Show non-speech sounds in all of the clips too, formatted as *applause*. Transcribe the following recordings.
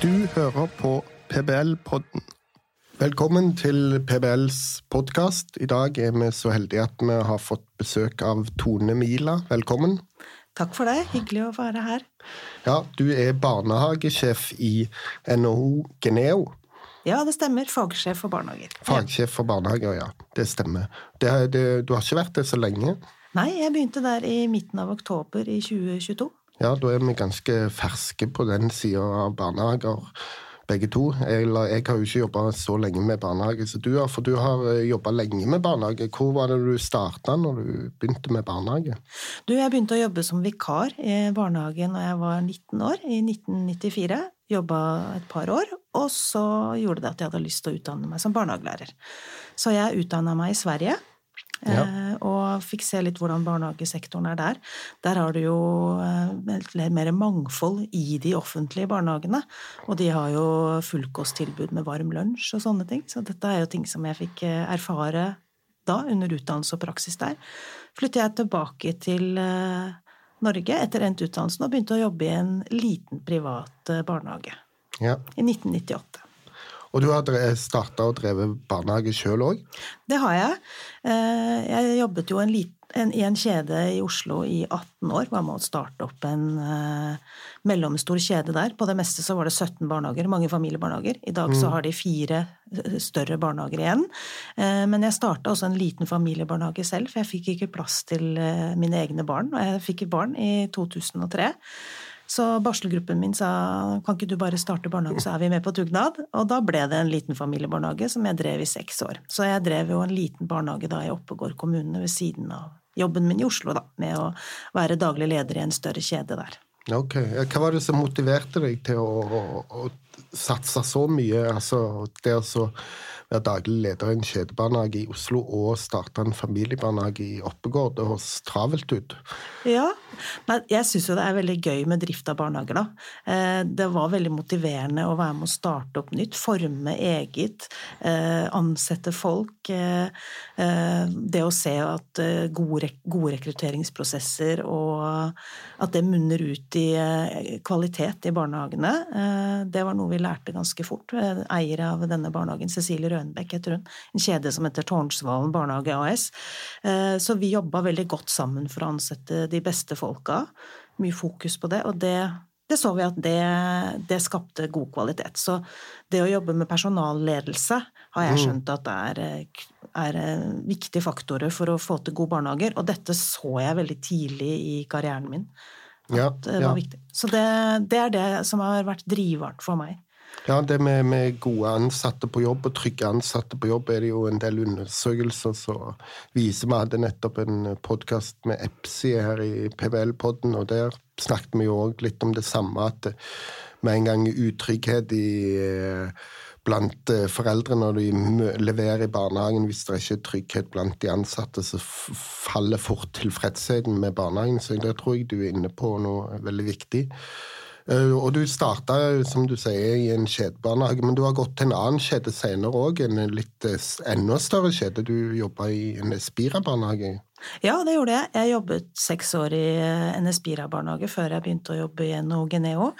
Du hører på PBL-podden. Velkommen til PBLs podkast. I dag er vi så heldige at vi har fått besøk av Tone Mila. Velkommen. Takk for det. Hyggelig å være her. Ja, Du er barnehagesjef i NHO Geneo. Ja, det stemmer. Fagsjef for barnehager. Fagsjef for barnehager, ja. Det stemmer. Det, det, du har ikke vært det så lenge? Nei, jeg begynte der i midten av oktober i 2022. Ja, da er vi ganske ferske på den sida av barnehager, begge to. Eller jeg har jo ikke jobba så lenge med barnehage som du har, for du har jobba lenge med barnehage. Hvor var det du starta når du begynte med barnehage? Du, jeg begynte å jobbe som vikar i barnehagen da jeg var 19 år, i 1994. Jobba et par år, og så gjorde det at jeg hadde lyst til å utdanne meg som barnehagelærer. Så jeg utdanna meg i Sverige. Ja. Og fikk se litt hvordan barnehagesektoren er der. Der har du jo mer mangfold i de offentlige barnehagene. Og de har jo fullkosttilbud med varm lunsj og sånne ting. Så dette er jo ting som jeg fikk erfare da, under utdannelse og praksis der. Flyttet jeg tilbake til Norge etter endt utdannelsen og begynte å jobbe i en liten privat barnehage. Ja. I 1998. Og du har starta og drevet barnehage sjøl òg? Det har jeg. Jeg jobbet jo en liten, en, i en kjede i Oslo i 18 år. Var med å starte opp en uh, mellomstor kjede der. På det meste så var det 17 barnehager, mange familiebarnehager. I dag mm. så har de fire større barnehager igjen. Uh, men jeg starta også en liten familiebarnehage selv, for jeg fikk ikke plass til uh, mine egne barn. Og jeg fikk barn i 2003. Så barselgruppen min sa kan ikke du bare starte barnehage, så er vi med på dugnad. Og da ble det en liten familiebarnehage som jeg drev i seks år. Så jeg drev jo en liten barnehage da i Oppegård kommune ved siden av jobben min i Oslo, da, med å være daglig leder i en større kjede der. Ok. Hva var det som motiverte deg til å, å, å satse så mye? Altså det å være daglig leder i en kjedebarnehage i Oslo og starte en familiebarnehage i Oppegård. Det høres travelt ut. Ja, men jeg syns jo det er veldig gøy med drift av barnehager, da. Det var veldig motiverende å være med å starte opp nytt, forme eget, ansette folk. Det å se at gode, rekrutteringsprosesser og at det munner ut i kvalitet i barnehagene, det var noe vi lærte ganske fort. Eier av denne barnehagen, Cecilie Rønbeck heter hun, en kjede som heter Tårnsvalen barnehage AS. Så vi jobba veldig godt sammen for å ansette de beste folka. Mye fokus på det, og det, det så vi at det, det, skapte god kvalitet. Så det å jobbe med personalledelse har jeg skjønt at det er, er viktige faktorer for å få til gode barnehager, og dette så jeg veldig tidlig i karrieren min. At ja, det var viktig. Så det, det er det som har vært driveren for meg. Ja, det med, med, gode ansatte på jobb og trygge ansatte på jobb er det jo en del undersøkelser som viser. Vi hadde nettopp en podkast med Epsi her i PBL-podden, og der snakket vi jo òg litt om det samme, at med en gang utrygghet i blant foreldre når de leverer i barnehagen, hvis det ikke er trygghet blant de ansatte, så faller fort tilfredsheten med barnehagen. Så der tror jeg du er inne på noe veldig viktig. Og du starta, som du sier, i en kjedebarnehage, men du har gått til en annen kjede senere òg, en litt enda større kjede. Du jobba i en Espira-barnehage? Ja, det gjorde jeg. Jeg jobbet seks år i en Espira-barnehage før jeg begynte å jobbe i NHO Geneo.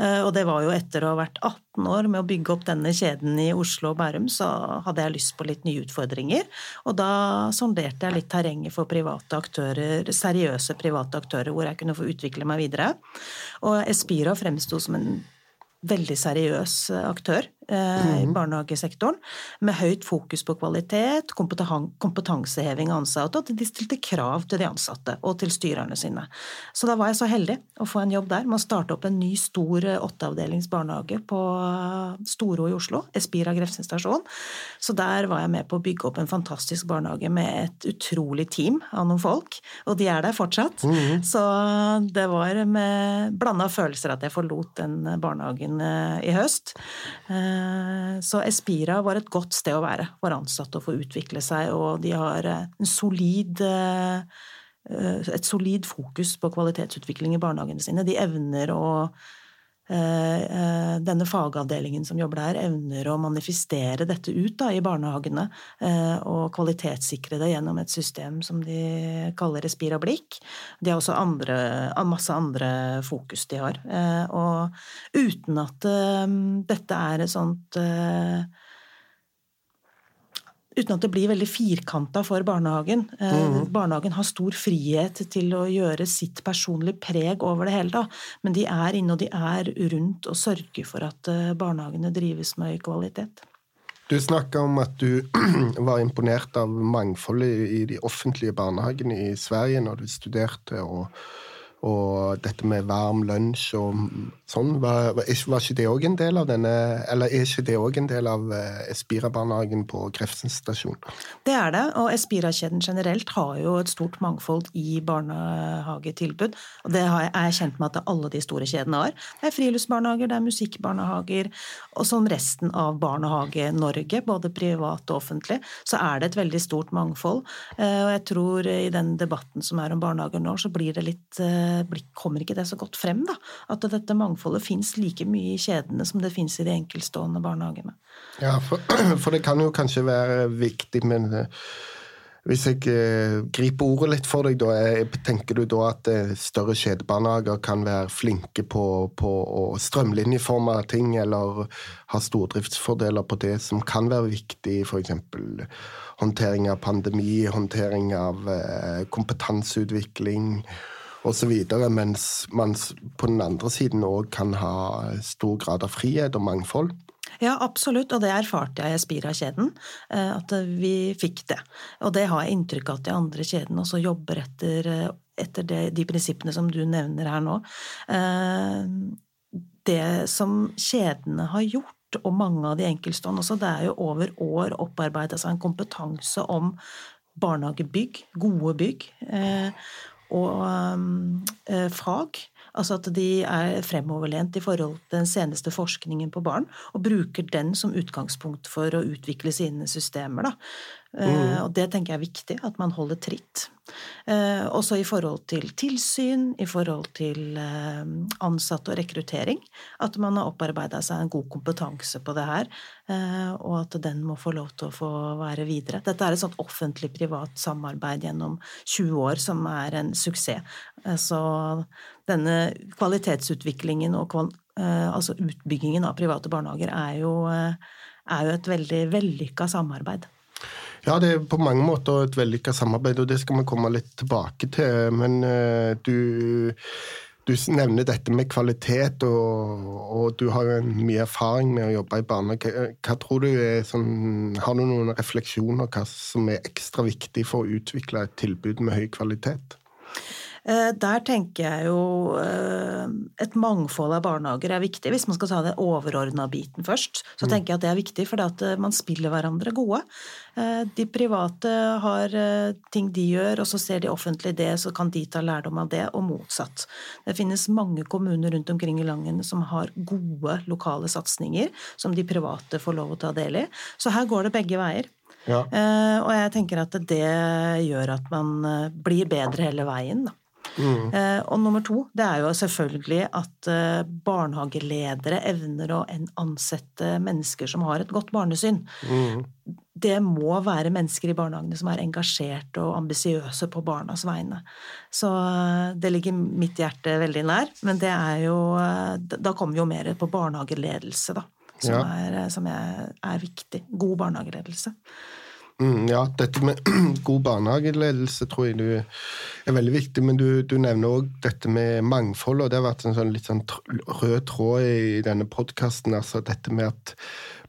Og det var jo etter å ha vært 18 år med å bygge opp denne kjeden i Oslo og Bærum, så hadde jeg lyst på litt nye utfordringer. Og da sonderte jeg litt terrenget for private aktører, seriøse private aktører, hvor jeg kunne få utvikle meg videre. Og Espira fremsto som en veldig seriøs aktør eh, i barnehagesektoren, med høyt fokus på kvalitet, kompetanseheving av ansatte, og at de stilte krav til de ansatte og til styrerne sine. Så da var jeg så heldig å få en jobb der med å starte opp en ny, stor åtteavdelings barnehage på Storo i Oslo, Espira Grefsen stasjon. Så der var jeg med på å bygge opp en fantastisk barnehage med et utrolig team av noen folk, og de er der fortsatt. Mm -hmm. Så det var med blanda følelser at jeg forlot den barnehagen i høst. Så Espira var et godt sted å være for ansatte å få utvikle seg, og de har en solid et solid fokus på kvalitetsutvikling i barnehagene sine. De evner å Eh, denne fagavdelingen som jobber der, evner å manifestere dette ut da, i barnehagene eh, og kvalitetssikre det gjennom et system som de kaller Respir og blikk. De har også andre, masse andre fokus de har. Eh, og uten at dette er et sånt uten at det blir veldig firkanta for barnehagen. Mm. Barnehagen har stor frihet til å gjøre sitt personlige preg over det hele, da. men de er inne og de er rundt og sørger for at eh, barnehagene drives med høy kvalitet. Du snakka om at du *clears throat* var imponert av mangfoldet i de offentlige barnehagene i Sverige når du studerte. og og dette med varm lunsj og sånn, var, var, ikke det òg en del av denne Eller er ikke det òg en del av eh, Espira-barnehagen på Grefsen stasjon? Det er det, og Espira-kjeden generelt har jo et stort mangfold i barnehagetilbud. Og det er jeg kjent med at alle de store kjedene har. Det er friluftsbarnehager, det er musikkbarnehager, og som resten av Barnehage-Norge, både privat og offentlig, så er det et veldig stort mangfold. Eh, og jeg tror i den debatten som er om barnehager nå, så blir det litt eh, kommer ikke det så godt frem. da, At dette mangfoldet fins like mye i kjedene som det fins i de enkeltstående barnehagene. Ja, for, *clears throat* for, det kan jo kanskje være viktig, men eh, hvis jeg eh, griper ordet litt for deg, da, tenker du da at eh, større kjedebarnehager kan være flinke på, på å strømlinjeforme ting, eller ha stordriftsfordeler på det som kan være viktig, f.eks. håndtering av pandemi, håndtering av kompetanseutvikling osv. Mens man på den andre siden òg kan ha stor grad av frihet og mangfold. Ja, absolutt, og det erfarte jeg i Spira-kjeden, eh, at vi fikk det. Og det har jeg inntrykk av at de andre kjedene også jobber etter, eh, etter det, de prinsippene som du nevner her nå. Eh, det som kjedene har gjort, og mange av de enkeltstående også, det er jo over år opparbeida seg en kompetanse om barnehagebygg, gode bygg og øh, fag. Altså at de er fremoverlent i forhold til den seneste forskningen på barn, og bruker den som utgangspunkt for å utvikle sine systemer. Da. Eh, mm. Og det tenker jeg er viktig, at man holder tritt. Eh, også i forhold til tilsyn, i forhold til eh, ansatte og rekruttering. At man har opparbeida seg en god kompetanse på det her, og at den må få lov til å få være videre. Dette er et sånt offentlig-privat samarbeid gjennom 20 år som er en suksess. Så denne kvalitetsutviklingen og altså utbyggingen av private barnehager er jo, er jo et veldig vellykka samarbeid. Ja, det er på mange måter et vellykka samarbeid, og det skal vi komme litt tilbake til. Men uh, du, du, nevner dette med kvalitet, og, og, du har jo mye erfaring med å jobbe i barnehage. Hva tror du er sånn Har du noen refleksjoner hva som er ekstra viktig for å utvikle et tilbud med høy kvalitet? Eh, der tenker jeg jo eh, et mangfold av barnehager er viktig. Hvis man skal ta den overordna biten først, så mm. tenker jeg at det er viktig, at eh, man spiller hverandre gode. De private har ting de gjør, og så ser de offentlig det, så kan de ta lærdom av det, og motsatt. Det finnes mange kommuner rundt omkring i landet som har gode lokale satsinger som de private får lov å ta del i. Så her går det begge veier. Ja. Og jeg tenker at det gjør at man blir bedre hele veien, da. Mm. Eh, og nummer to, det er jo selvfølgelig at eh, barnehageledere evner å ansette mennesker som har et godt barnesyn. Mm. Det må være mennesker i barnehagene som er engasjerte og ambisiøse på barnas vegne. Så eh, det ligger mitt hjerte veldig nær, men det er jo Da kommer vi jo mer på barnehageledelse, da. Som, ja. er, som er, er viktig. God barnehageledelse. Mm, ja, dette med *clears throat* god barnehageledelse tror jeg du er veldig viktig, men du, du nevner òg dette med mangfold, og det har vært en sånn litt sånn rød tråd i denne podkasten. Altså dette med at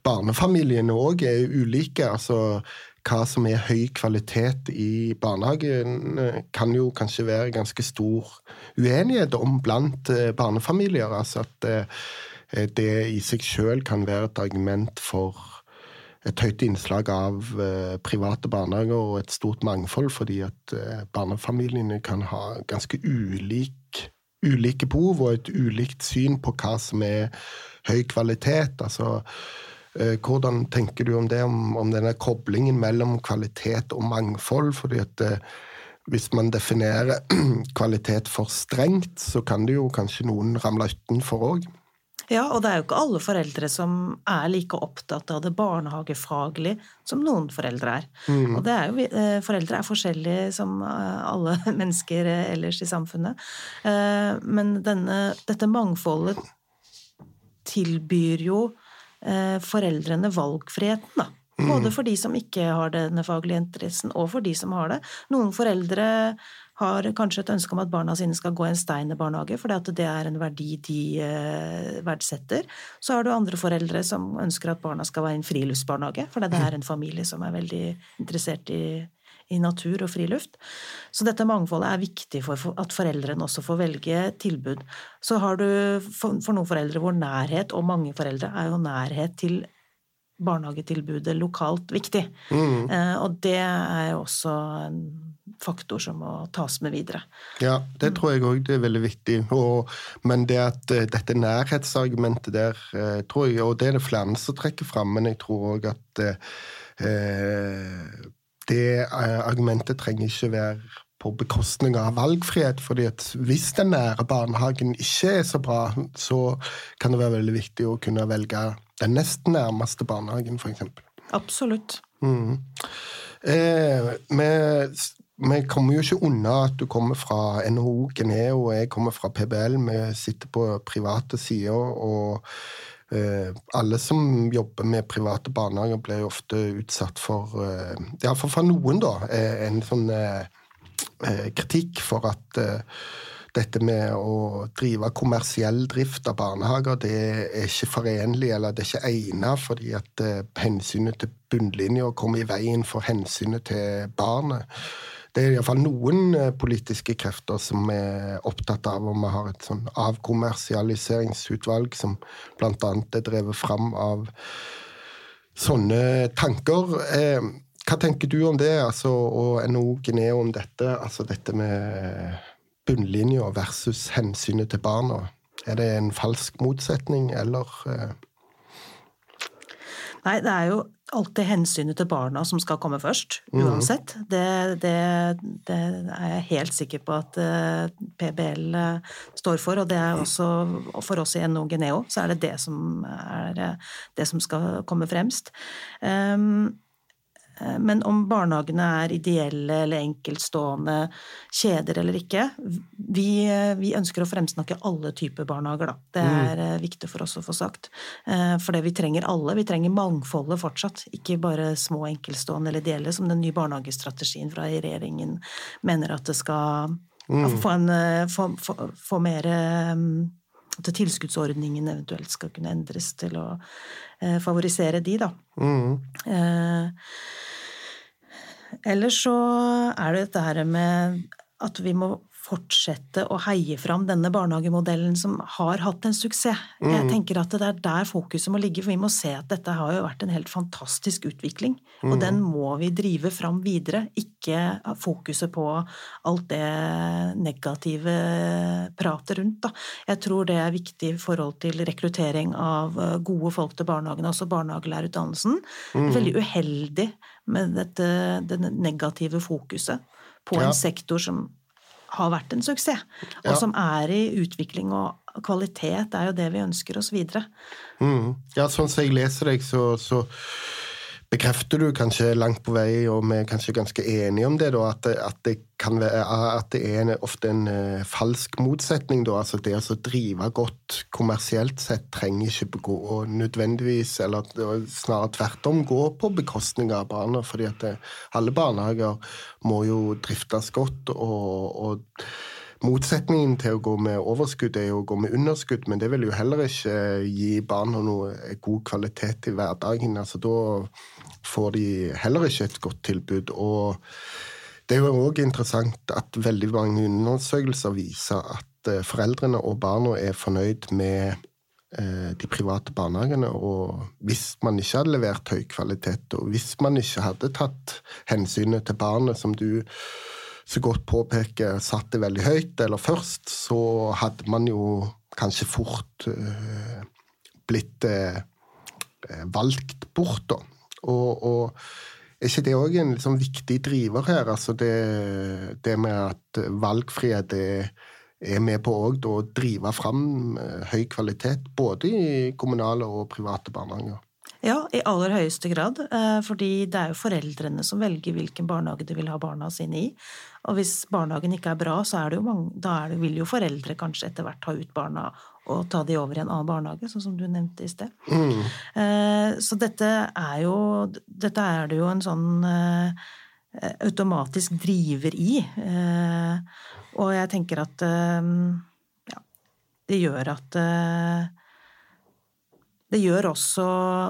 barnefamiliene òg er ulike. altså hva som er høy kvalitet i barnehagen, kan jo kanskje være ganske stor uenighet om blant eh, barnefamilier. Altså at eh, det i seg sjøl kan være et argument for et høyt innslag av eh, private barnehager og et stort mangfold, fordi at eh, barnefamiliene kan ha ganske ulik, ulike behov og et ulikt syn på hva som er høy kvalitet. Altså, eh, hvordan tenker du om det, om, om, denne koblingen mellom kvalitet og mangfold? fordi at hvis man definerer *clears throat* kvalitet for strengt, så kan det jo kanskje noen ramle utenfor òg. Ja, og det er jo ikke alle foreldre som er like opptatt av det barnehagefaglige som noen foreldre er. Mm. Og det er jo, eh, foreldre er forskjellige som eh, alle *laughs* mennesker eh, ellers i samfunnet. Men denne, dette mangfoldet tilbyr jo foreldrene valgfriheten, da. Både mm. for de som ikke har denne faglige interessen, og for de som har det. Noen foreldre har kanskje et ønske om at barna sine skal gå i en Steiner-barnehage, fordi at det er en verdi de eh, verdsetter. Så har du andre foreldre som ønsker at barna skal være i en friluftsbarnehage, fordi det er en familie som er veldig interessert i, i natur og friluft. Så dette mangfoldet er viktig for at foreldrene også får velge tilbud. Så har du for noen foreldre hvor nærhet, og mange foreldre, er jo nærhet til barnehagetilbudet lokalt viktig. Mm. Eh, og det er også en faktor som må tas med videre. Ja, det tror jeg òg er veldig viktig. Og, men det at uh, dette nærhetsargumentet der, uh, tror jeg, og det er det flere som trekker fram, men jeg tror òg at eh, det argumentet trenger ikke være på bekostning av valgfrihet. fordi at hvis den nære barnehagen ikke er så bra, så kan det være veldig viktig å kunne velge den nest nærmeste barnehagen, f.eks. Absolutt. Mm. Eh, vi vi kommer jo ikke unna at du kommer fra NHO Geneo og jeg kommer fra PBL. Vi sitter på private sider, og eh, alle som jobber med private barnehager, blir jo ofte utsatt for eh, Iallfall for noen, da, eh, en sånn eh, kritikk for at eh, dette med å drive kommersiell drift av barnehager, det er ikke forenlig, eller det er ikke egnet, fordi at hensynet til bunnlinja kommer i veien for hensynet til barnet. Det er iallfall noen eh, politiske krefter som er opptatt av om vi har et sånn avkommersialiseringsutvalg som bl.a. er drevet fram av sånne tanker. Eh, hva tenker du om det, altså, og NHO Geneo om dette? Altså dette med bunnlinja versus hensynet til barna. Er det en falsk motsetning, eller? Eh? Nei, det er jo alltid hensynet til barna som skal komme først, mhm. uansett. Mm. Det, det, det, er jeg helt sikker på at eh, PBL eh, står for, og det er også for oss i NO Geneo, så er det det som er det som skal komme fremst. Um, men om barnehagene er ideelle eller enkeltstående kjeder eller ikke Vi, eh, vi ønsker å fremsnakke alle typer barnehager, da. Det mm. er mm. viktig for oss å få sagt. For det vi trenger alle. Vi trenger mangfoldet fortsatt. Ikke bare små enkeltstående eller ideelle, som den nye barnehagestrategien fra regjeringen mener at det skal mm. få, en, få, få, få mer at tilskuddsordningen eventuelt skal kunne endres til å eh, favorisere de, da. Mm. Eh, ellers så er det dette her med at vi må fortsette å heie fram denne barnehagemodellen som har hatt en suksess. Mm. Jeg tenker at det er der fokuset må ligge, for vi må se at dette har jo vært en helt fantastisk utvikling. Mm. Og den må vi drive fram videre, ikke fokuset på alt det negative pratet rundt. Da. Jeg tror det er viktig i forhold til rekruttering av eh, gode folk til barnehagene, også barnehagelærerutdannelsen. Mm. Veldig uheldig med dette, det negative fokuset på en sektor som har vært en suksess, og ja. som er i utvikling. Og kvalitet er jo det vi ønsker oss videre. Mm. Ja, sånn som jeg leser deg, så, så bekrefter du kanskje langt på vei, og vi er kanskje ganske enige om det, da, at, at, det være, at det er ofte en uh, falsk motsetning. Da, altså Det å drive godt kommersielt sett trenger ikke begå nødvendigvis, eller snarere tvert om, gå på bekostning av barna. fordi at det, alle barnehager må jo driftes godt. og, og Motsetningen til å gå med overskudd er jo å gå med underskudd, men det vil jo heller ikke gi barna noe god kvalitet i hverdagen. altså Da får de heller ikke et godt tilbud. og det er jo òg interessant at veldig mange undersøkelser viser at eh, foreldrene og barna er fornøyd med eh, de private barnehagene. Og hvis man ikke hadde levert høy kvalitet, og hvis man ikke hadde tatt hensynet til barnet, som du så godt påpeker, satt det veldig høyt, eller først, så hadde man jo kanskje fort uh, blitt uh, valgt bort, da. Og, og, er ikke det òg en liksom viktig driver her? Altså det, det, med at valgfrihet er er med på å drive fram høy kvalitet både i kommunale og private barnehager. Ja, i aller høyeste grad. Fordi det er jo foreldrene som velger hvilken barnehage de vil ha barna sine i. Og hvis barnehagen ikke er bra, så er det jo mange, da det, vil jo foreldre kanskje etter hvert ta ut barna og ta de over i en annen barnehage, sånn som du nevnte i sted. Mm. Så dette er jo Dette er det jo en sånn automatisk driver i. Og jeg tenker at ja, det gjør at det gjør også,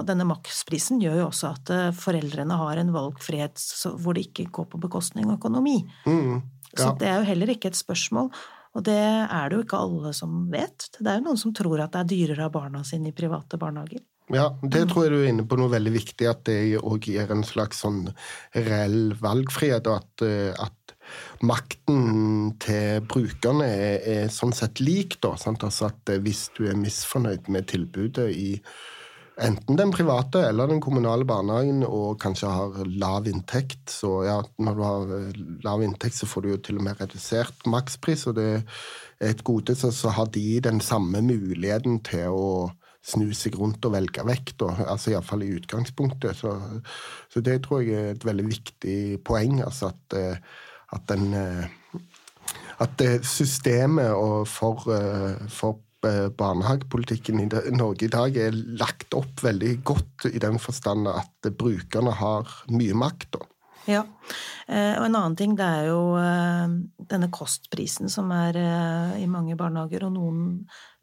Denne maksprisen gjør jo også at foreldrene har en valgfrihet hvor det ikke går på bekostning av økonomi. Mm, ja. Så det er jo heller ikke et spørsmål. Og det er det jo ikke alle som vet. Det er jo noen som tror at det er dyrere av barna sine i private barnehager. Ja, det tror jeg du er inne på noe veldig viktig, at det òg gir en slags sånn reell valgfrihet. Og at, eh, at makten til brukerne er, er, sånn sett lik, da. Sant? Altså at eh, hvis du er misfornøyd med tilbudet i enten den private eller den kommunale barnehagen og kanskje har lav inntekt, så ja, når du har eh, lav inntekt, så får du jo til og med redusert makspris, og det er et gode, så, så har de den samme muligheten til å snu seg rundt og velge vekk, da. Altså iallfall i utgangspunktet. Så, så, det tror jeg er et veldig viktig poeng. Altså at, eh, at den eh, At systemet for, for barnehagepolitikken i Norge i dag er lagt opp veldig godt i den forstand at brukerne har mye makt. da. Ja, eh, og en annen ting det er jo eh, denne kostprisen som er eh, i mange barnehager, og noen,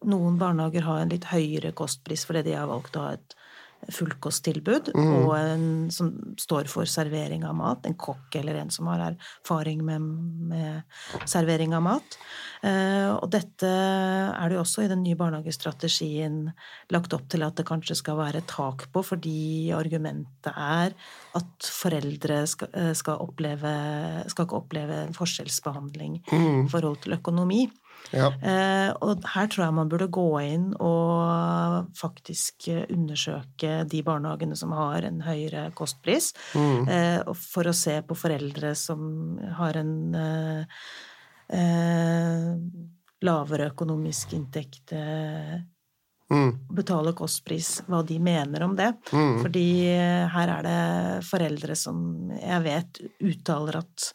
noen barnehager har en litt høyere kostpris fordi de har valgt å ha et fullkosttilbud, mm. og en som står for servering av mat. En kokk eller en som har erfaring med, med servering av mat. Eh, og dette er det jo også i den nye barnehagestrategien lagt opp til at det kanskje skal være tak på, fordi argumentet er at foreldre skal, eh, skal, oppleve, skal ikke oppleve forskjellsbehandling mm. i forhold til økonomi. Ja. Eh, og her tror jeg man burde gå inn og faktisk undersøke de barnehagene som har en høyere kostpris, mm. eh, for å se på foreldre som har en eh, eh lavere økonomisk inntekt eh, mm. betale kostpris, hva de mener om det. Mm. Fordi eh, her er det foreldre som jeg vet uttaler at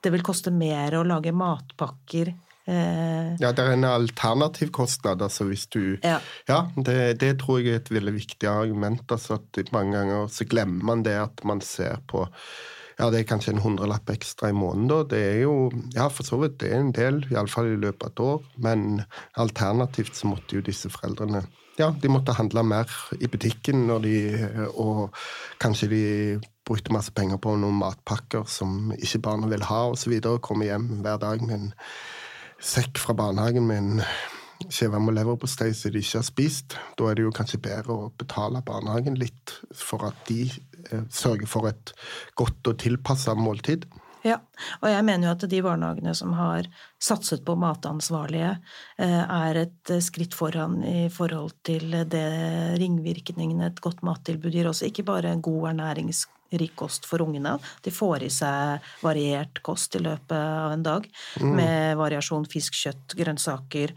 det vil koste mer å lage matpakker Eh, ja, det er en alternativ kostnad, altså hvis du Ja, ja det, det, tror jeg er et veldig viktig argument. altså at Mange ganger så glemmer man det at man ser på ja, det er kanskje en hundrelapp ekstra i måneden. Det er jo ja, for så vidt det er en del, iallfall i løpet av et år. Men alternativt så måtte jo disse foreldrene ja, de måtte handle mer i butikken, når de, og kanskje de brukte masse penger på noen matpakker som ikke barna vil ha, osv. Komme hjem hver dag med en sekk fra barnehagen med en skive med leverpostei som de ikke har spist. Da er det jo kanskje bedre å betale barnehagen litt for at de eh, sørger for et godt og tilpassa måltid. Ja, og jeg mener jo at de barnehagene som har satset på matansvarlige, eh, er et skritt foran i forhold til det ringvirkningene et godt mattilbud gir også. Ikke bare en god ernærings rik kost for ungene. De får i seg variert kost i løpet av en dag, mm. med variasjon fisk, kjøtt, grønnsaker.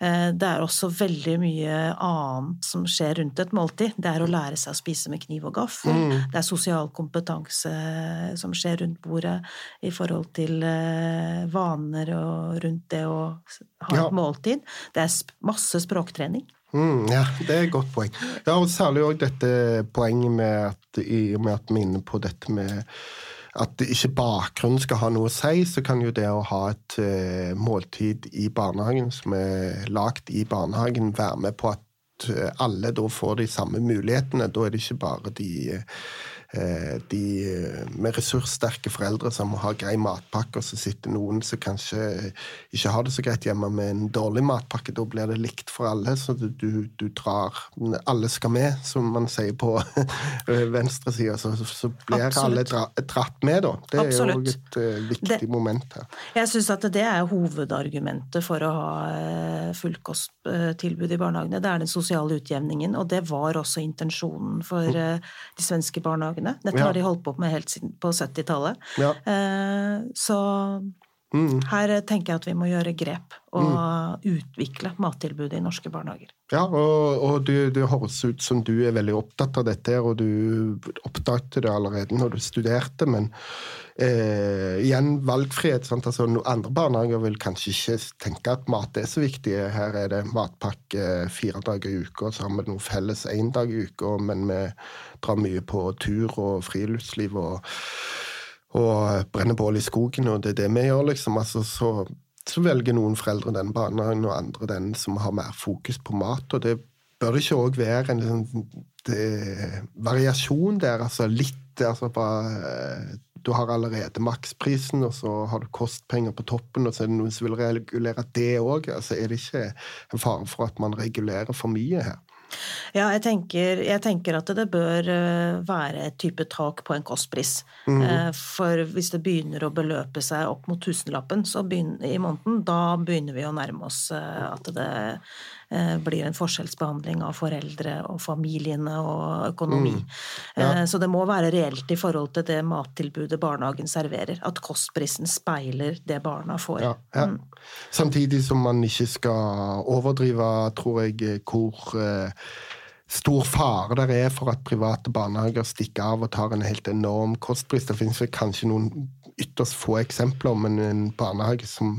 Eh, det er også veldig mye annet som skjer rundt et måltid. Det er å lære seg å spise med kniv og gaffel. Mm. Det er sosial kompetanse som skjer rundt bordet i forhold til eh, vaner og rundt det å ha et ja. måltid. Det er masse språktrening. Mm, ja, det er et godt poeng. Ja, og Særlig òg dette poenget med at, i og med at vi er inne på dette med at ikke bakgrunnen skal ha noe å si, så kan jo det å ha et uh, måltid i barnehagen som er lagd i barnehagen, være med på at uh, alle da får de samme mulighetene. Da er det ikke bare de uh, Eh, de med ressurssterke foreldre som har grei matpakke, og så sitter noen som kanskje ikke har det så greit hjemme med en dårlig matpakke. Da blir det likt for alle, så du, du, du drar Alle skal med, som man sier på *laughs* venstresida. Så, så blir Absolutt. alle dra, dratt med, da. Det er jo et uh, viktig det, moment her. Jeg syns at det er hovedargumentet for å ha fullkosttilbud i barnehagene. Det er den sosiale utjevningen, og det var også intensjonen for uh, de svenske barnehagene. Dette ja. har de holdt på med helt siden på 70-tallet. Ja. Eh, så Mm. Her tenker jeg at vi må gjøre grep og mm. utvikle mattilbudet i norske barnehager. Ja, og, og det, det høres ut som du er veldig opptatt av dette, og du oppdaget det allerede når du studerte, men eh, igjen valgfrihet. Altså, andre barnehager vil kanskje ikke tenke at mat er så viktig. Her er det matpakke fire dager i uka, og så har vi noe felles én dag i uka, men vi drar mye på tur og friluftsliv. og og brenner bål i skogen, og det er det vi gjør, liksom. Altså, så, så, velger noen foreldre den barnehagen, og andre den som har mer fokus på mat. Og det bør ikke òg være en liksom, det, variasjon der, altså litt altså bare, eh, Du har allerede maksprisen, og så har du kostpenger på toppen, og så er det noen som vil regulere det òg. Altså, er det ikke en fare for at man regulerer for mye her? Ja, jeg tenker, jeg tenker, at det bør eh, være et type tak på en kostpris. Mm. For hvis det begynner å beløpe seg opp mot tusenlappen i måneden, da begynner vi å nærme oss eh, at det blir en forskjellsbehandling av foreldre og familiene og økonomi. Mm. Ja. Så det må være reelt i forhold til det mattilbudet barnehagen serverer. At kostprisen speiler det barna får. Ja, ja. Mm. Samtidig som man ikke skal overdrive, tror jeg, hvor stor fare det er for at private barnehager stikker av og tar en helt enorm kostpris. Det finnes kanskje noen ytterst få eksempler, men en barnehage som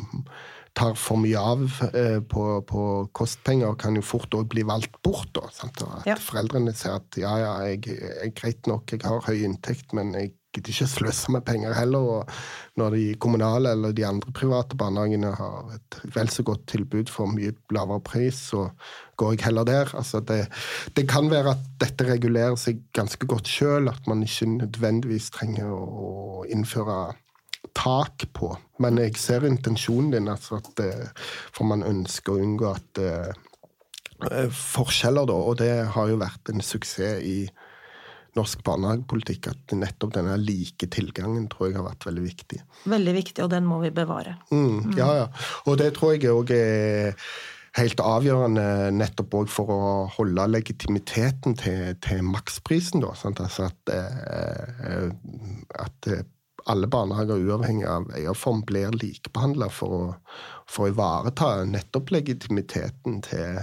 tar for mye av eh, på, på, kostpenger, kan jo fort òg bli valgt bort. Da, at ja. foreldrene ser at ja, ja, jeg er greit nok, jeg har høy inntekt, men jeg gidder ikke sløse med penger heller. Og når de kommunale eller de andre private barnehagene har et vel så godt tilbud for mye lavere pris, så går jeg heller der. Altså det, det, kan være at dette regulerer seg ganske godt sjøl, at man ikke nødvendigvis trenger å innføre tak på. Men jeg ser intensjonen din, altså at, for man ønsker å unngå at uh, forskjeller, da. Og det har jo vært en suksess i norsk barnehagepolitikk at nettopp denne like tilgangen tror jeg har vært veldig viktig. Veldig viktig, og den må vi bevare. Mm, ja, ja. Og det tror jeg òg er helt avgjørende nettopp òg for å holde legitimiteten til, til maksprisen. Da, altså at, eh, at, alle barnehager, uavhengig av eierform, blir likebehandla for, for, å ivareta nettopp legitimiteten til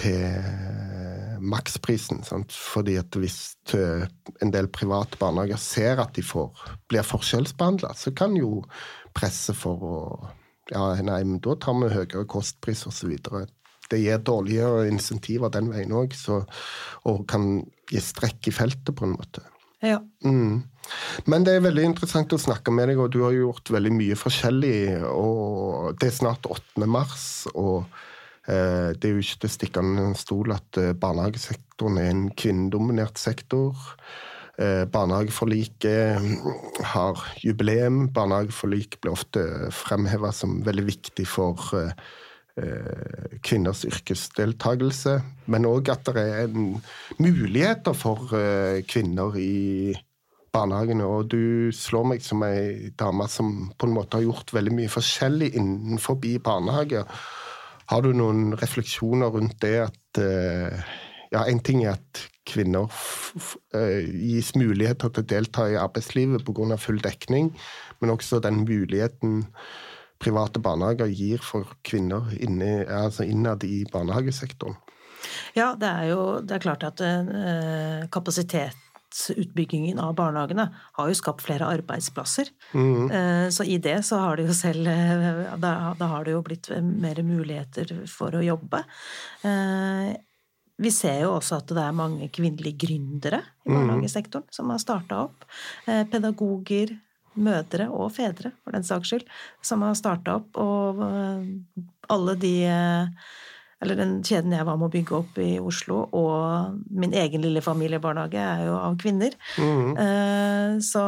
til maksprisen. Sant? Fordi at hvis en del private barnehager ser at de får, blir forskjellsbehandla, så kan jo presse for å Ja, nei, men da tar vi høyere kostpris osv. Det gir dårligere insentiver den veien òg, og kan gi strekk i feltet, på en måte. Ja. Mm. Men det er veldig interessant å snakke med deg, og du har gjort veldig mye forskjellig. og Det er snart 8. mars. og Eh, det er jo ikke til å stikke under en stol at eh, barnehagesektoren er en kvinnedominert sektor. Eh, barnehageforliket mm, har jubileum. Barnehageforlik blir ofte fremheva som veldig viktig for kvinners yrkesdeltakelse. Men òg at det er muligheter for kvinner i barnehagene. Og du slår meg som ei dame som på en måte har gjort veldig mye forskjellig innenfor barnehage. Har du noen refleksjoner rundt det at eh, ja, En ting er at kvinner eh, gis muligheter til å delta i arbeidslivet pga. full dekning, men også den muligheten private barnehager gir for kvinner inne, altså innad i barnehagesektoren. Ja, det er jo det er klart at eh, kapasitet utbyggingen av barnehagene har jo skapt flere arbeidsplasser. Mm. Så i det så har det jo selv eh, da, da, har det jo blitt mer muligheter for å jobbe. Eh, vi ser jo også at det er mange kvinnelige gründere i mhm. barnehagesektoren mm. som har starta opp. Pedagoger, mødre og fedre, for den saks skyld, som har starta opp. Og alle de eller den kjeden jeg var med å bygge opp i Oslo, og min egen lille familiebarnehage er jo av kvinner. Mm. Så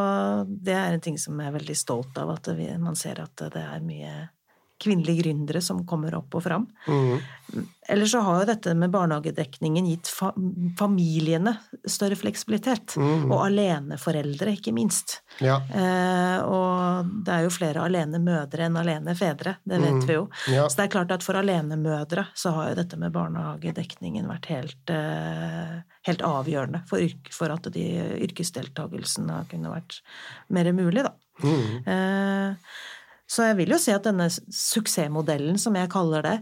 det er en ting som jeg er veldig stolt av, at man ser at det er mye kvinnelige gründere som kommer opp og fram. Mm. Eller så har jo dette med barnehagedekningen gitt fa familiene større fleksibilitet. Mm. Og aleneforeldre, ikke minst. Ja. Eh, og det er jo flere alenemødre enn alenefedre, det vet mm. vi jo. Ja. Så det er klart at for alenemødre så har jo dette med barnehagedekningen vært helt, eh, helt avgjørende for, for, at de yrkesdeltakelsen kunne vært mer mulig, da. Mm. Eh, Så jeg vil jo si at denne suksessmodellen, som jeg kaller det,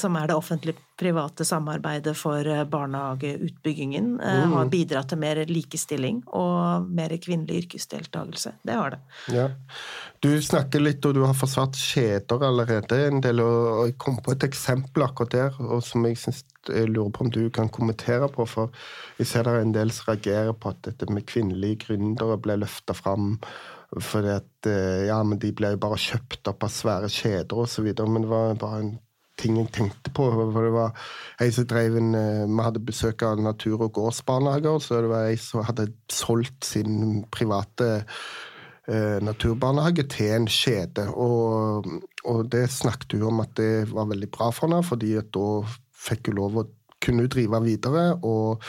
som er det offentlig-private samarbeidet for eh, barnehageutbyggingen, eh, mm. har bidratt til mer likestilling og mer kvinnelig yrkesdeltakelse. Det har det. Ja. Du snakker litt, og du har forsvart kjeder allerede en del, og jeg kom på et eksempel akkurat der, og som jeg, synes, jeg lurer på om du kan kommentere på, for jeg ser det er en del som reagerer på at dette med kvinnelige gründere ble løfta fram fordi at eh, ja, men de ble jo bare kjøpt opp av svære kjeder osv. Men det var bare en ting jeg tenkte på. for det var ei som drev en, eh, Vi hadde besøk av natur- og gårdsbarnehager. Så det var ei som hadde solgt sin private eh, naturbarnehage til en kjede. Og, og det snakket hun om at det var veldig bra for henne, fordi at da fikk hun lov å kunne drive videre. og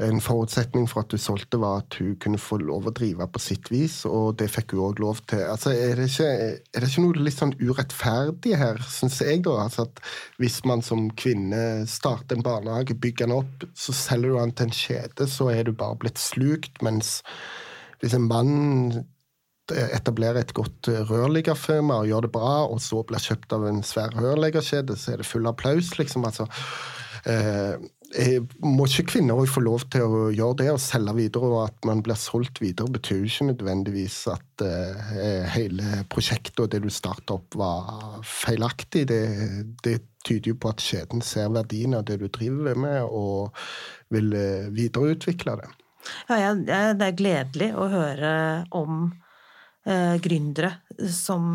en forutsetning for at hun solgte, var at hun kunne få lov å drive på sitt vis, og det fikk hun òg lov til. Altså, er, det ikke, er, det ikke, noe litt sånn urettferdig her, syns jeg, da? Altså at hvis man som kvinne starter en barnehage, bygger den opp, så selger du den til en kjede, så er du bare blitt slukt, mens hvis en mann etablerer et godt rørleggerfirma og gjør det bra, og så blir kjøpt av en svær rørleggerkjede, så er det full applaus, liksom. altså Eh, må ikke kvinner få lov til å gjøre det og selge videre, og at man blir solgt videre, betyr jo ikke nødvendigvis at uh, hele prosjektet og det du starta opp, var feilaktig. Det, det, tyder jo på at skjeden ser verdien av det du driver med, og vil uh, videreutvikle det. Ja, ja, det er gledelig å høre om uh, gründere som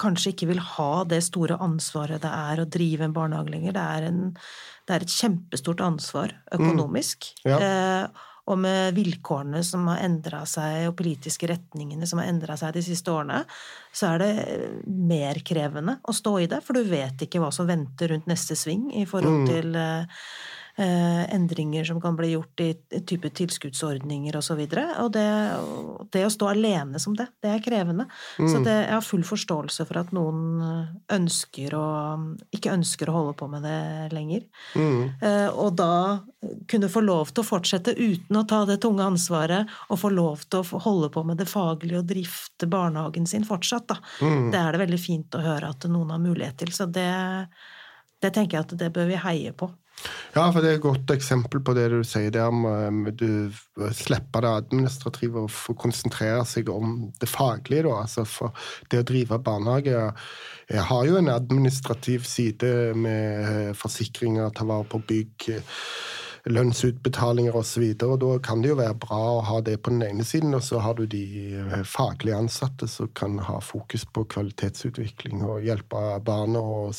kanskje ikke vil ha det store ansvaret det er å drive en barnehage lenger. Det er, en, det er et kjempestort ansvar økonomisk. Mm. Ja. Eh, og med vilkårene som har endra seg, og politiske retningene som har endra seg de siste årene, så er det mer krevende å stå i det, for du vet ikke hva som venter rundt neste sving i forhold mm. til eh, Eh, endringer som kan bli gjort i type tilskuddsordninger osv. Og, så og det, det å stå alene som det, det er krevende. Mm. Så det, jeg har full forståelse for at noen ønsker å ikke ønsker å holde på med det lenger. Mm. Eh, og da kunne få lov til å fortsette uten å ta det tunge ansvaret, og få lov til å holde på med det faglige og drifte barnehagen sin fortsatt, da. Mm. Det er det veldig fint å høre at noen har mulighet til. Så det, det tenker jeg at det bør vi heie på. Ja, for det er et godt eksempel på det du sier der med du slipper det administrative og får konsentrere seg om det faglige. Da. Altså for det å drive barnehage jeg har jo en administrativ side med forsikringer, ta vare på bygg lønnsutbetalinger osv. Da kan det jo være bra å ha det på den ene siden, og så har du de faglig faglige ansatte som kan ha fokus på kvalitetsutvikling og hjelpe barna og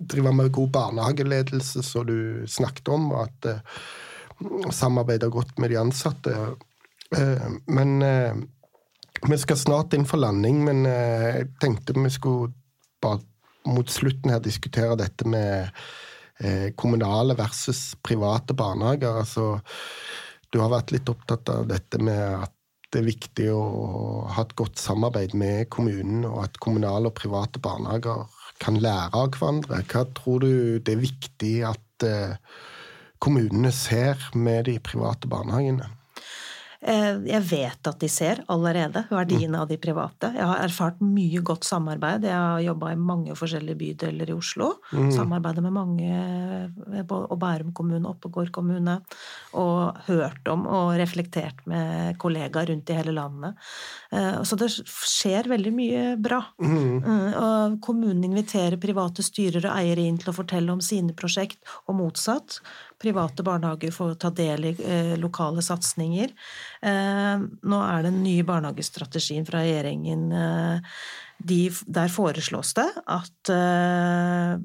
drive med god barnehageledelse, som du snakket om, og at uh, samarbeide godt med de ansatte. Uh, men uh, vi skal snart inn for landing, men jeg tenkte vi skulle bare mot slutten her diskutere dette med Eh, kommunale versus private barnehager. Altså, du har vært litt opptatt av dette med at det er viktig å ha et godt samarbeid med kommunen, og at kommunale og private barnehager kan lære av hverandre. Hva tror du det er viktig at eh, kommunene ser med de private barnehagene? Eh, jeg vet at de ser allerede verdiene av de private. Jeg har erfart mye godt samarbeid. Jeg har jobba i mange forskjellige bydeler i Oslo. Mm. Samarbeidet med mange, eh, og Bærum kommune, Oppegård kommune. Og hørt om og reflektert med kollegaer rundt i hele landet. Eh, så det skjer veldig mye bra. Mm. Og kommunen inviterer private styrer og eiere inn til å fortelle om sine prosjekt, og motsatt private barnehager får ta del i eh, lokale satsinger. Eh, nå er den nye barnehagestrategien fra regjeringen eh, de, Der foreslås det at eh,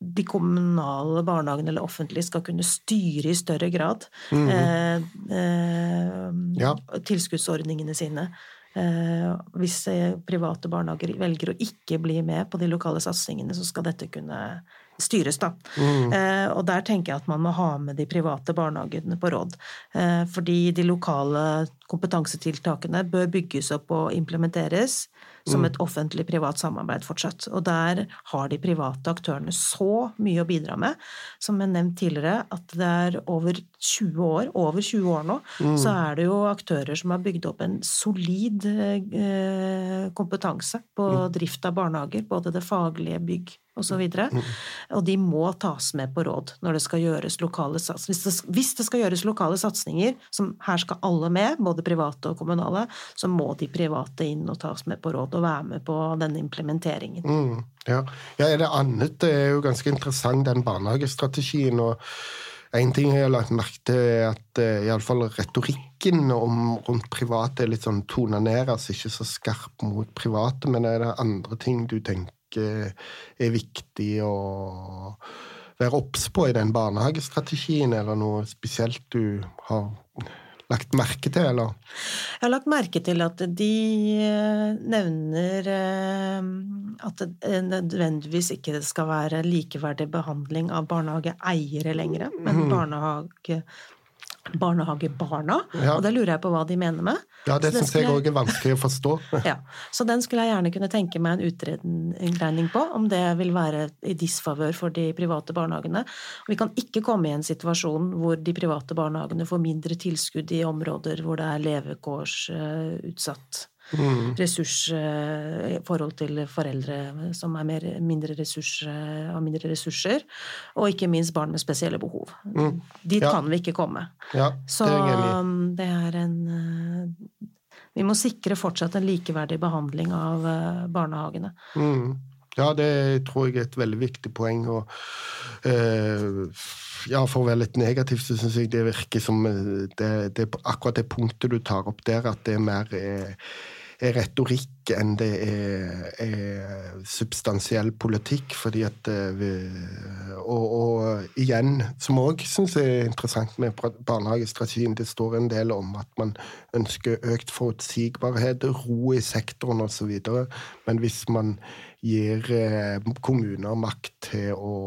de kommunale barnehagene eller offentlige skal kunne styre i større grad mm -hmm. ja. tilskuddsordningene sine. hvis private barnehager velger å ikke bli med på de lokale satsingene, så skal dette kunne styres, da. Mm. Eh, og der tenker jeg at man må ha med de private barnehagene på råd. Eh, fordi de lokale kompetansetiltakene bør bygges opp og implementeres som mm. et offentlig-privat samarbeid fortsatt. Og der har de private aktørene så mye å bidra med. Som jeg nevnt tidligere, at det er over 20 år, over 20 år nå, mm. så er det jo aktører som har bygd opp en solid eh, kompetanse på mm. drift av barnehager. Både det faglige, bygg osv. Og, så mm. og de må tas med på råd når det skal gjøres lokale hvis det, hvis det skal gjøres lokale satsinger, som her skal alle med, både private og kommunale, så må de private inn og tas med på råd og være med på denne implementeringen. Mm, ja. ja, det annet? Det er jo ganske interessant, den barnehagestrategien. og en ting jeg har lagt merke til, er at uh, iallfall retorikken om, rundt private er litt sånn tona ned, altså ikke så skarp mot private, men er det andre ting du tenker er viktig å være obs på i den barnehagestrategien, eller noe spesielt du har lagt merke til, eller? Jeg har lagt merke til at de eh, nevner eh, at det nødvendigvis ikke skal være likeverdig behandling av barnehageeiere lenger, men mhm. barnehage barnehagebarna, ja. og det lurer jeg på hva de mener med. Ja, det syns jeg òg er vanskelig å forstå. *laughs* ja, Så den skulle jeg gjerne kunne tenke meg en utregning på, om det vil være i disfavør for de private barnehagene. Vi kan ikke komme i en situasjon hvor de private barnehagene får mindre tilskudd i områder hvor det er levekårsutsatt Mm. Ressurs i eh, forhold til foreldre som er mer, mindre ressurs, eh, har mindre ressurser. Og ikke minst barn med spesielle behov. Mm. Dit ja. kan vi ikke komme. Ja, Så det er en eh, Vi må sikre fortsatt en likeverdig behandling av barnehagene. Mm. Ja, det tror jeg er et veldig viktig poeng. og eh, ja, For å være litt negativ, så syns jeg det virker som det, det, akkurat det punktet du tar opp der, at det er mer er retorikk enn det er, er substansiell politikk. fordi at eh, vi, og, og, igjen, som òg syns jeg er interessant med barnehagestrategien, det står en del om at man ønsker økt forutsigbarhet, ro i sektoren osv. Men hvis man gir eh, kommuner makt til å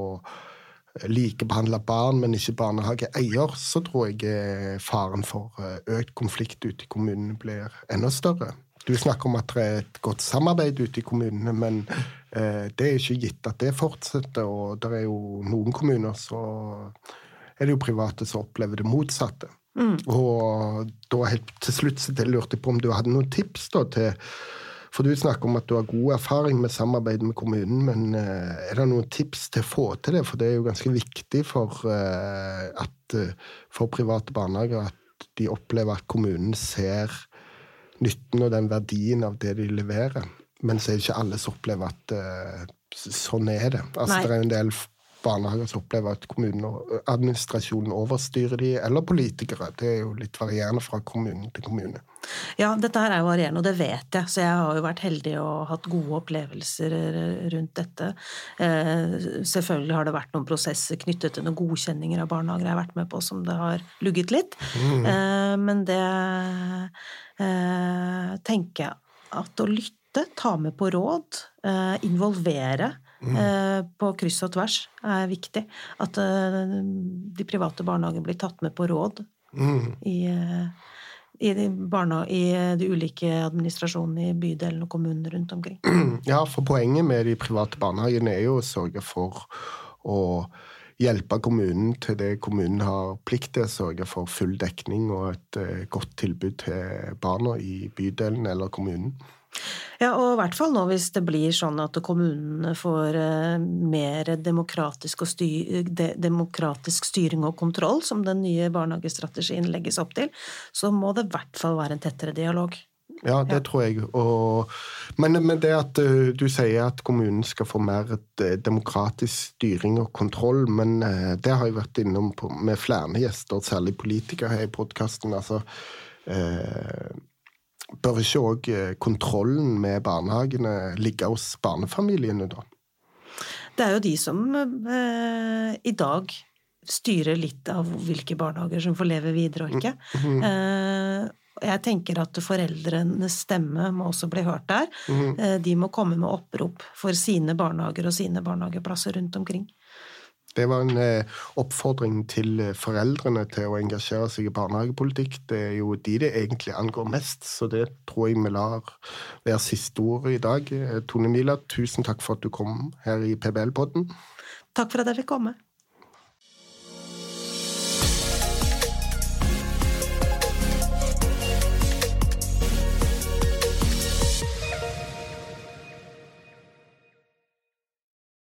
likebehandle barn, men ikke barnehageeier, så tror jeg faren for eh, økt konflikt ute i kommunene blir enda større. Du snakker om at det er et godt samarbeid ute i kommunene, men eh, det er ikke gitt at det fortsetter. Og det er jo noen kommuner så er det jo private som opplever det motsatte. Mm. Og da helt til slutt så lurte jeg på om du hadde noen tips da til For du snakker om at du har god erfaring med samarbeid med kommunen, men eh, er det noen tips til å få til det? For det er jo ganske viktig for, eh, at, eh, for private barnehager at de opplever at kommunen ser nytten og den verdien av det de leverer. Men så er det ikke alle som opplever at uh, sånn er det. Altså, det er en del barnehager som opplever at kommunen og administrasjonen overstyrer de, eller politikere. Det er jo litt varierende fra kommune til kommune. Ja, dette her er jo varierende, og det vet jeg. Så jeg har jo vært heldig og hatt gode opplevelser rundt dette. Eh, selvfølgelig har det vært noen prosesser knyttet til noen godkjenninger av barnehager jeg har vært med på som det har lugget litt. Mm. Eh, men det eh, tenker jeg at å lytte, ta med på råd, involvere mm. Eh, på kryss og tvers er viktig. At eh, de private barnehagene blir tatt med på råd mm. i, i, de barna, i de ulike administrasjonene i bydelen og kommunen rundt omkring. *clears throat* Ja, for poenget med de private barnehagene er jo å sørge for å hjelpe kommunen til det kommunen har plikt til sørge for full dekning og et godt tilbud til barna i bydelen eller kommunen. Ja, og i hvert fall nå hvis det blir sånn at kommunene får uh, mer demokratisk, styr, de, demokratisk, styring og kontroll, som den nye barnehagestrategien legges opp til, så må det i hvert fall være en tettere dialog. Ja, det ja. tror jeg. Og, men, men, det at uh, du sier at kommunen skal få mer uh, demokratisk styring og kontroll, men det har jeg vært innom på, med flere gjester, særlig politikere her i podkasten. Altså, bør ikke òg kontrollen med barnehagene ligge hos barnefamiliene, da? Det er jo de som i dag styrer litt av hvilke barnehager som får leve videre og ikke. Mm -hmm. Jeg tenker at foreldrenes stemme må også bli hørt der. Mm. De må komme med opprop for sine barnehager og sine barnehageplasser rundt omkring. Det var en eh, oppfordring til foreldrene til å engasjere seg i barnehagepolitikk. Det er jo de det egentlig angår mest, så det tror jeg vi lar være siste ord i dag. Tone Mila, tusen takk for at du kom her i PBL-podden. Takk for at jeg fikk komme.